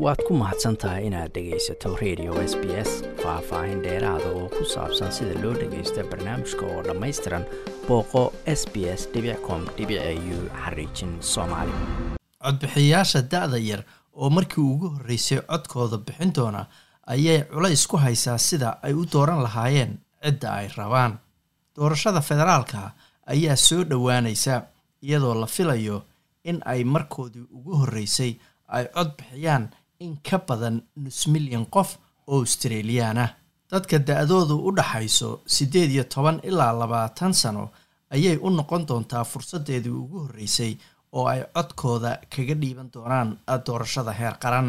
waad ku mahadsan tahay inaad dhegaysato radio s b s faah-faahin dheeraada oo ku saabsan sida loo dhagaysto barnaamijka oo dhammaystiran booqo s b s com u xariijin soomaali. Codbixiyayaasha da-da yar oo markii ugu horreysay codkooda bixin doona ayay culays ku haysaa sida ay u dooran lahaayeen cidda ay rabaan. Doorashada federaalka ayaa soo dhowaanaysa iyadoo la filayo in ay markoodii ugu horreysay ay cod bixiyaan in ka badan nus milyan qof oo australiyan ah dadka da-doodu u dhaxayso siddeed iyo toban ilaa labaatan sano ayay u noqon doontaa fursaddeedii ugu horreysay oo ay codkooda kaga dhiiban doonaan doorashada heer qaran.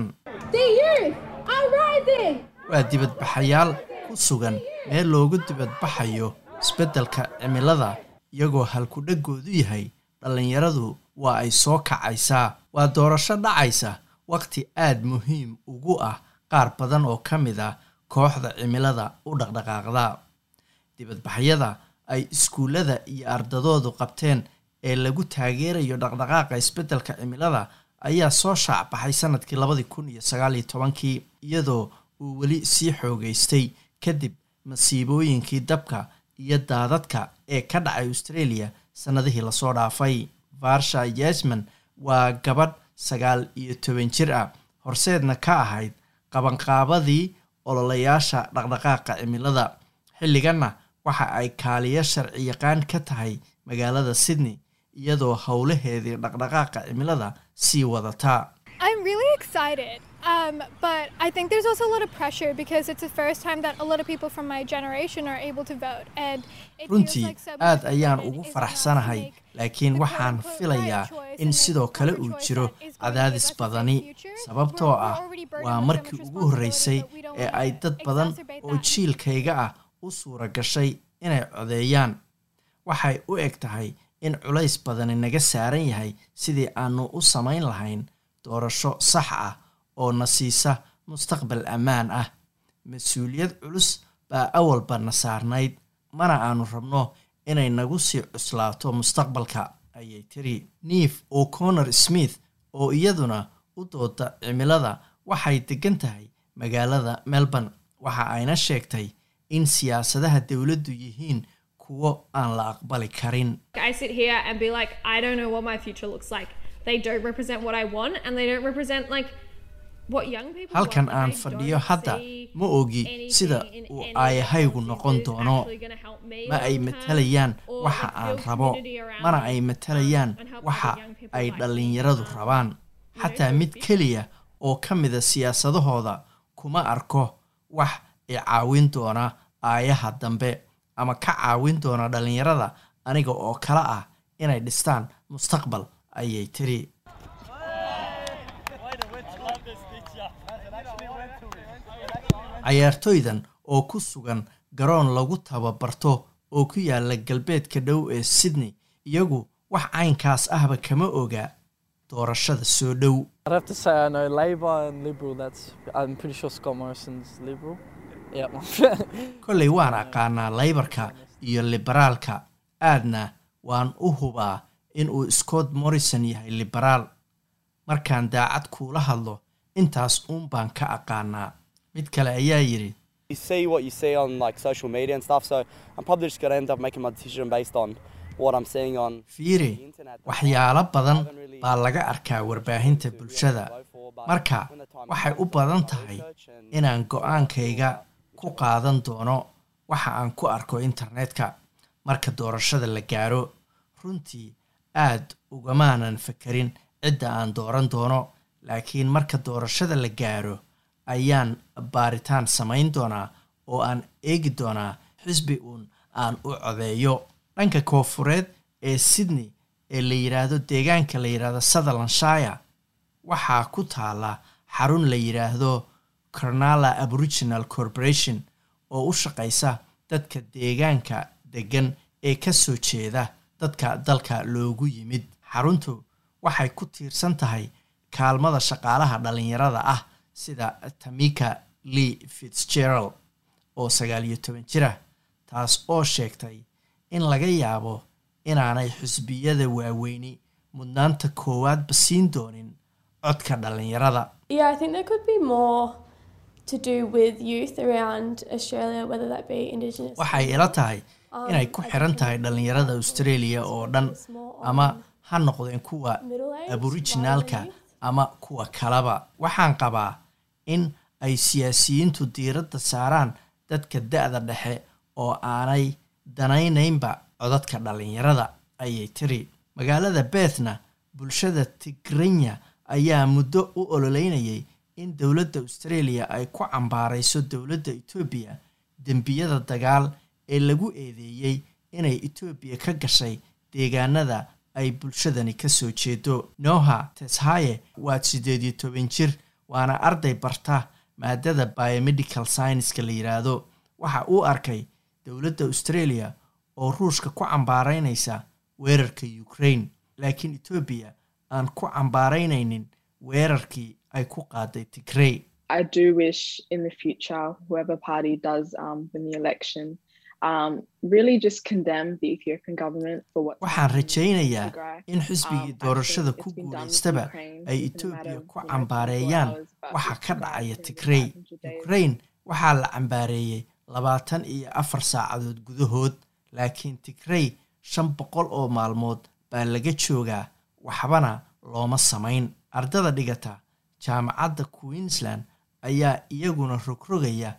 Waa dibadbaxayaal ku sugan meel loogu dibadbaxayo isbeddelka cimilada iyagoo halku-dhaggoodu yahay dhallinyaradu waa ay soo kacaysaa waa doorasho dhacaysa waqti aada muhiim ugu ah qaar badan oo ka mid ah kooxda cimilada u dhaqdhaqaaqda. Dibadbaxyada ay iskuullada iyo ardadoodu qabteen ee lagu taageerayo dhaqdhaqaaqa isbeddelka cimilada ayaa soo shaacbaxay sannadkii labadii kun iyo sagaaliyo tobankii iyadoo uu weli sii xoogeystay kadib masiibooyinkii dabka iyo daadadka ee ka dhacay australia sannadihii la soo dhaafay. Varsha yesman waa gabadh sagaal iyo toban jir ah. Horseedna ka ahayd qabanqaabadii ololayaasha dhaqdhaqaaqa cimilada. Xilliganna waxa ay kaaliyo sharci yaqaan ka tahay magaalada sydney iyadoo howlaheedii dhaqdhaqaaqa cimilada sii wadataa Um, but I think there's also a lot of pressure because it's the first time that a lot of people from my generation are able to vote. And runtii aad ayaan ugu faraxsanahay laakiin waxaan filayaa in sidoo kale uu jiro cadaadis badani. sababtoo ah waa markii ugu horreysay ee ay dad badan oo jiilkayga ah u suura gashay inay codeeyaan. Waxay u eg tahay in culays badani naga saaran yahay sidii aanu u samayn lahayn doorasho sax ah oo na siisa mustaqbal ammaan ah. Mas'uuliyad culus baa awalba na saarnayd mana aanu rabno inay nagu sii cuslaato mustaqbalka ayay tiri neef o connor smith oo iyaduna u dooda cimilada waxay degan tahay magaalada melbourne. Waxa ayna sheegtay in siyaasadaha dowladdu yihiin kuwo aan la aqbali karin halkan aan fadhiyo hadda ma ogi sida uu aayahaygu noqon doono ma ay matalayaan waxa aan rabo mana ay matalayaan waxa ay dhallinyaradu rabaan. Xataa mid keliya oo ka mida siyaasadahooda kuma arko wax i caawin doona aayaha dambe ama ka caawin doona dhallinyarada aniga oo kale ah inay dhistaan mustaqbal ayay tiri. Cayaartoydan oo ku sugan garoon lagu tababarto oo ku yaalla galbeedka dhow ee sydney iyagu wax caynkaas ahba kama oga. Doorashada soo dhow. Kolley waan aqaanaa laybarka iyo liberaalka. Aadna waan u hubaa in uu scott morrison yahay liberaal. Markaan daacad kuula hadlo intaas uun baan ka aqaanaa. Mid kale ayaa yidhi fiiri waxyaalo badan baa laga arkaa warbaahinta bulshada. marka waxay u badan tahay inaan go'aankayga ku qaadan doono waxa aan ku arko internetka. Marka doorashada la gaaro runtii aad ugamaanan fakerin cidda aan dooran doono laakiin marka doorashada la gaaro ayaan baaritaan samayn doonaa oo aan eegi doonaa xisbi uun aan u codeeyo. Dhanka koofureed ee sydney ee la yidhaahdo deegaanka la yidhaahdo sutherlandshire waxaa ku taala xarun la yidhaahdo cornala aboriginal corporation oo u shaqaysa dadka deegaanka deggan ee ka soo jeeda dadka dalka loogu yimid xaruntu waxay ku tiirsan tahay kaalmada shaqaalaha dhallinyarada ah sida tamika lee fitzgerald oo sagaal iyo toban jira taas oo sheegtay in laga yaabo inaanay xusbiyada waaweyni mudnaanta koowaadba siin doonin codka Indigenous. waxay ila tahay inay ku xiran tahay dhalinyarada australia oo dhan ama ha noqdeen kuwa aborijinaalka ama kuwa kalaba. Waxaan qabaa in ay siyaasiyiintu diiradda saaraan dadka da-da dhexe oo aanay danaynaynba codadka dhalinyarada ayay tiri. Magaalada bethna bulshada tigranya ayaa muddo u ololeynayay in dowladda australia ay ku cambaarayso dowladda etoobiya dembiyada dagaal ee lagu eedeeyey inay etoobiya ka gashay deegaanada ay bulshadani ka soo jeedo. Noha teshaye waa siddeed iyo toban jir waana arday barta maadada biomedical scienska la yidhaahdo waxa uu arkay dowladda australia oo ruushka ku cambaaraynaysa weerarka ukraine laakiin etoobiya aan ku cambaaraynaynin weerarkii ay ku qaaday tigrey Um, um, really just condemn the Ethiopian government for what. waxaan rajaynayaa in xisbigii doorashada ku guulaystaba ay etoobiya ku cambaareeyaan. waxa ka dhacaya tigrey ukraine. Waxaa la cambaareeyey labaatan iyo afar saacadood gudahood. Laakiin tigrey shan boqol oo maalmood baa laga joogaa. Waxbana looma samayn. Ardada dhigata jaamacadda queensland ayaa iyaguna rogrogaya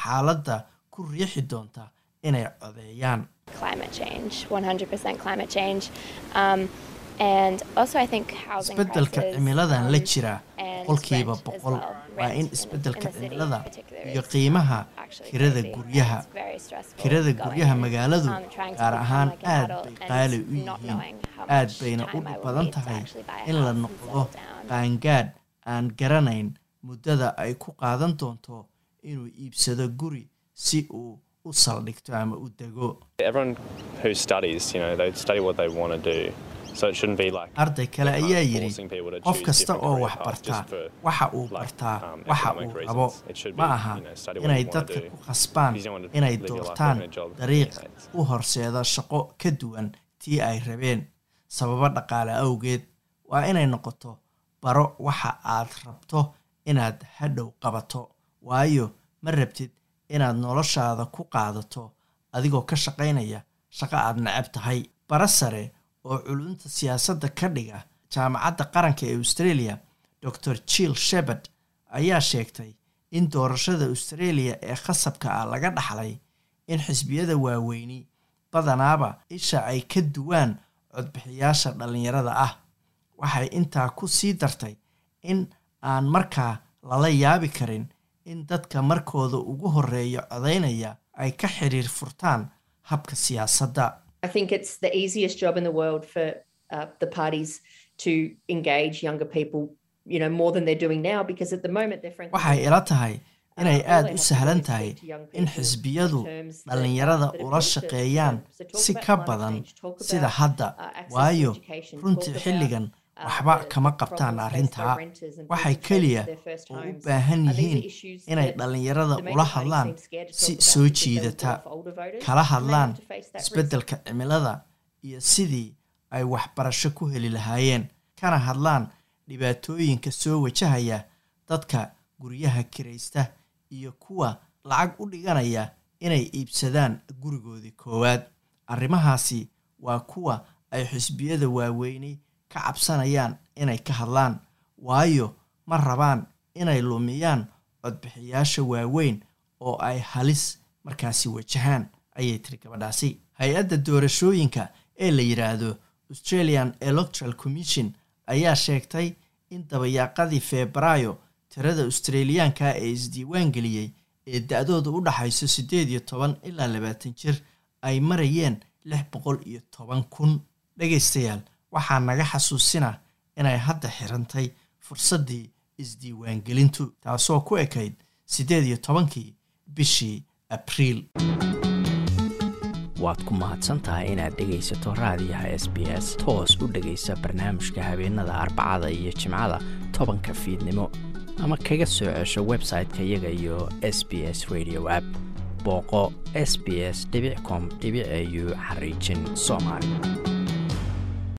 xaaladda ku riixi doonta inay codeeyaan climate change, 100% climate change. Um, and also, I think housing isbeddelka cimiladan um, la jira boqolkiiba boqol waa in isbeddelka cimilada iyo qiimaha kirada guryaha. kirada guryaha magaaladu gaar ahaan aad bay qaali u yihiin. aad bayna u badan tahay in la noqdo qaangaadh aan garanayn muddada ay ku qaadan doonto inuu iibsado guri si uu u saldhigto ama u dego Everyone who studies, you know, they study what they want to do. So it shouldn't be like arday kale ayaa yidhi qof kasta oo wax bartaa waxa uu bartaa waxa uu rabo ma aha inay dadka ku wanna inay doortaan dariiq u horseeda shaqo ka duwan tii ay rabeen sababo dhaqaale awgeed waa inay noqoto baro waxa aad rabto inaad hadhow qabato. Waayo ma rabtid inaad noloshaada ku qaadato adigoo ka shaqaynaya shaqo aad necab tahay. Bara sare oo culunta siyaasadda ka dhiga jaamacadda qaranka ee australia dr jill shepard ayaa sheegtay in doorashada australia ee khasabka ah laga dhaxlay in xisbiyada waaweyni badanaaba isha ay ka duwaan codbixiyaasha dhallinyarada ah. Waxay intaa ku sii dartay in aan markaa lala yaabi karin in dadka markooda ugu horreeya codaynaya ay ka xiriir furtaan habka siyaasadda. I think it's the easiest job in the world for uh, the parties to engage younger people, you know, more than they're doing now because at the moment they're frankly waxay ila tahay inay all aad they u sahlan tahay in xisbiyadu dhallinyarada ula shaqeeyaan si ka badan sida hadda uh, waayo runtii xilligan uh, waxba the- kama qabtaan arrintaa waxay keliya oo u baahan yihiin inay dhallinyarada ula hadlaan si soo jiidata kala hadlaan isbeddelka cimilada iyo sidii ay waxbarasho ku heli lahaayeen. Kana hadlaan dhibaatooyinka soo wajahaya dadka guryaha kiraysta iyo kuwa lacag u dhiganaya inay iibsadaan gurigoodii koowaad. Arrimahaasi waa kuwa ay xisbiyada waaweyni ka cabsanayaan inay ka hadlaan waayo ma rabaan inay lumiyaan codbixiyaasha waaweyn oo ay halis markaasi wajahaan ayay tiri gabadhaasi. Hay'adda doorashooyinka ee la yidhaahdo australian electoral commission ayaa sheegtay in dabayaaqadii febraayo tirada australiyaanka ee isdiiwaan geliyey ee da-dooda u dhaxayso siddeed iyo toban ilaa labaatan jir ay marayeen lix boqol iyo toban kun. Dhegaystayaal waxaa naga xasuusina inay hadda xirantay fursaddii isdiiwaangelintu taasoo ku ekayd siddeed iyo tobankii bishii abriil waad ku mahadsan tahay inaad dhegaysato raadiyaha s b s toos u dhegaysa barnaamijka habeenada arbacada iyo jimcada tobanka fiidnimo. Ama kaga soo cesho website-ka iyaga iyo s b s radio app. Booqo s b s com au xariijin soomaali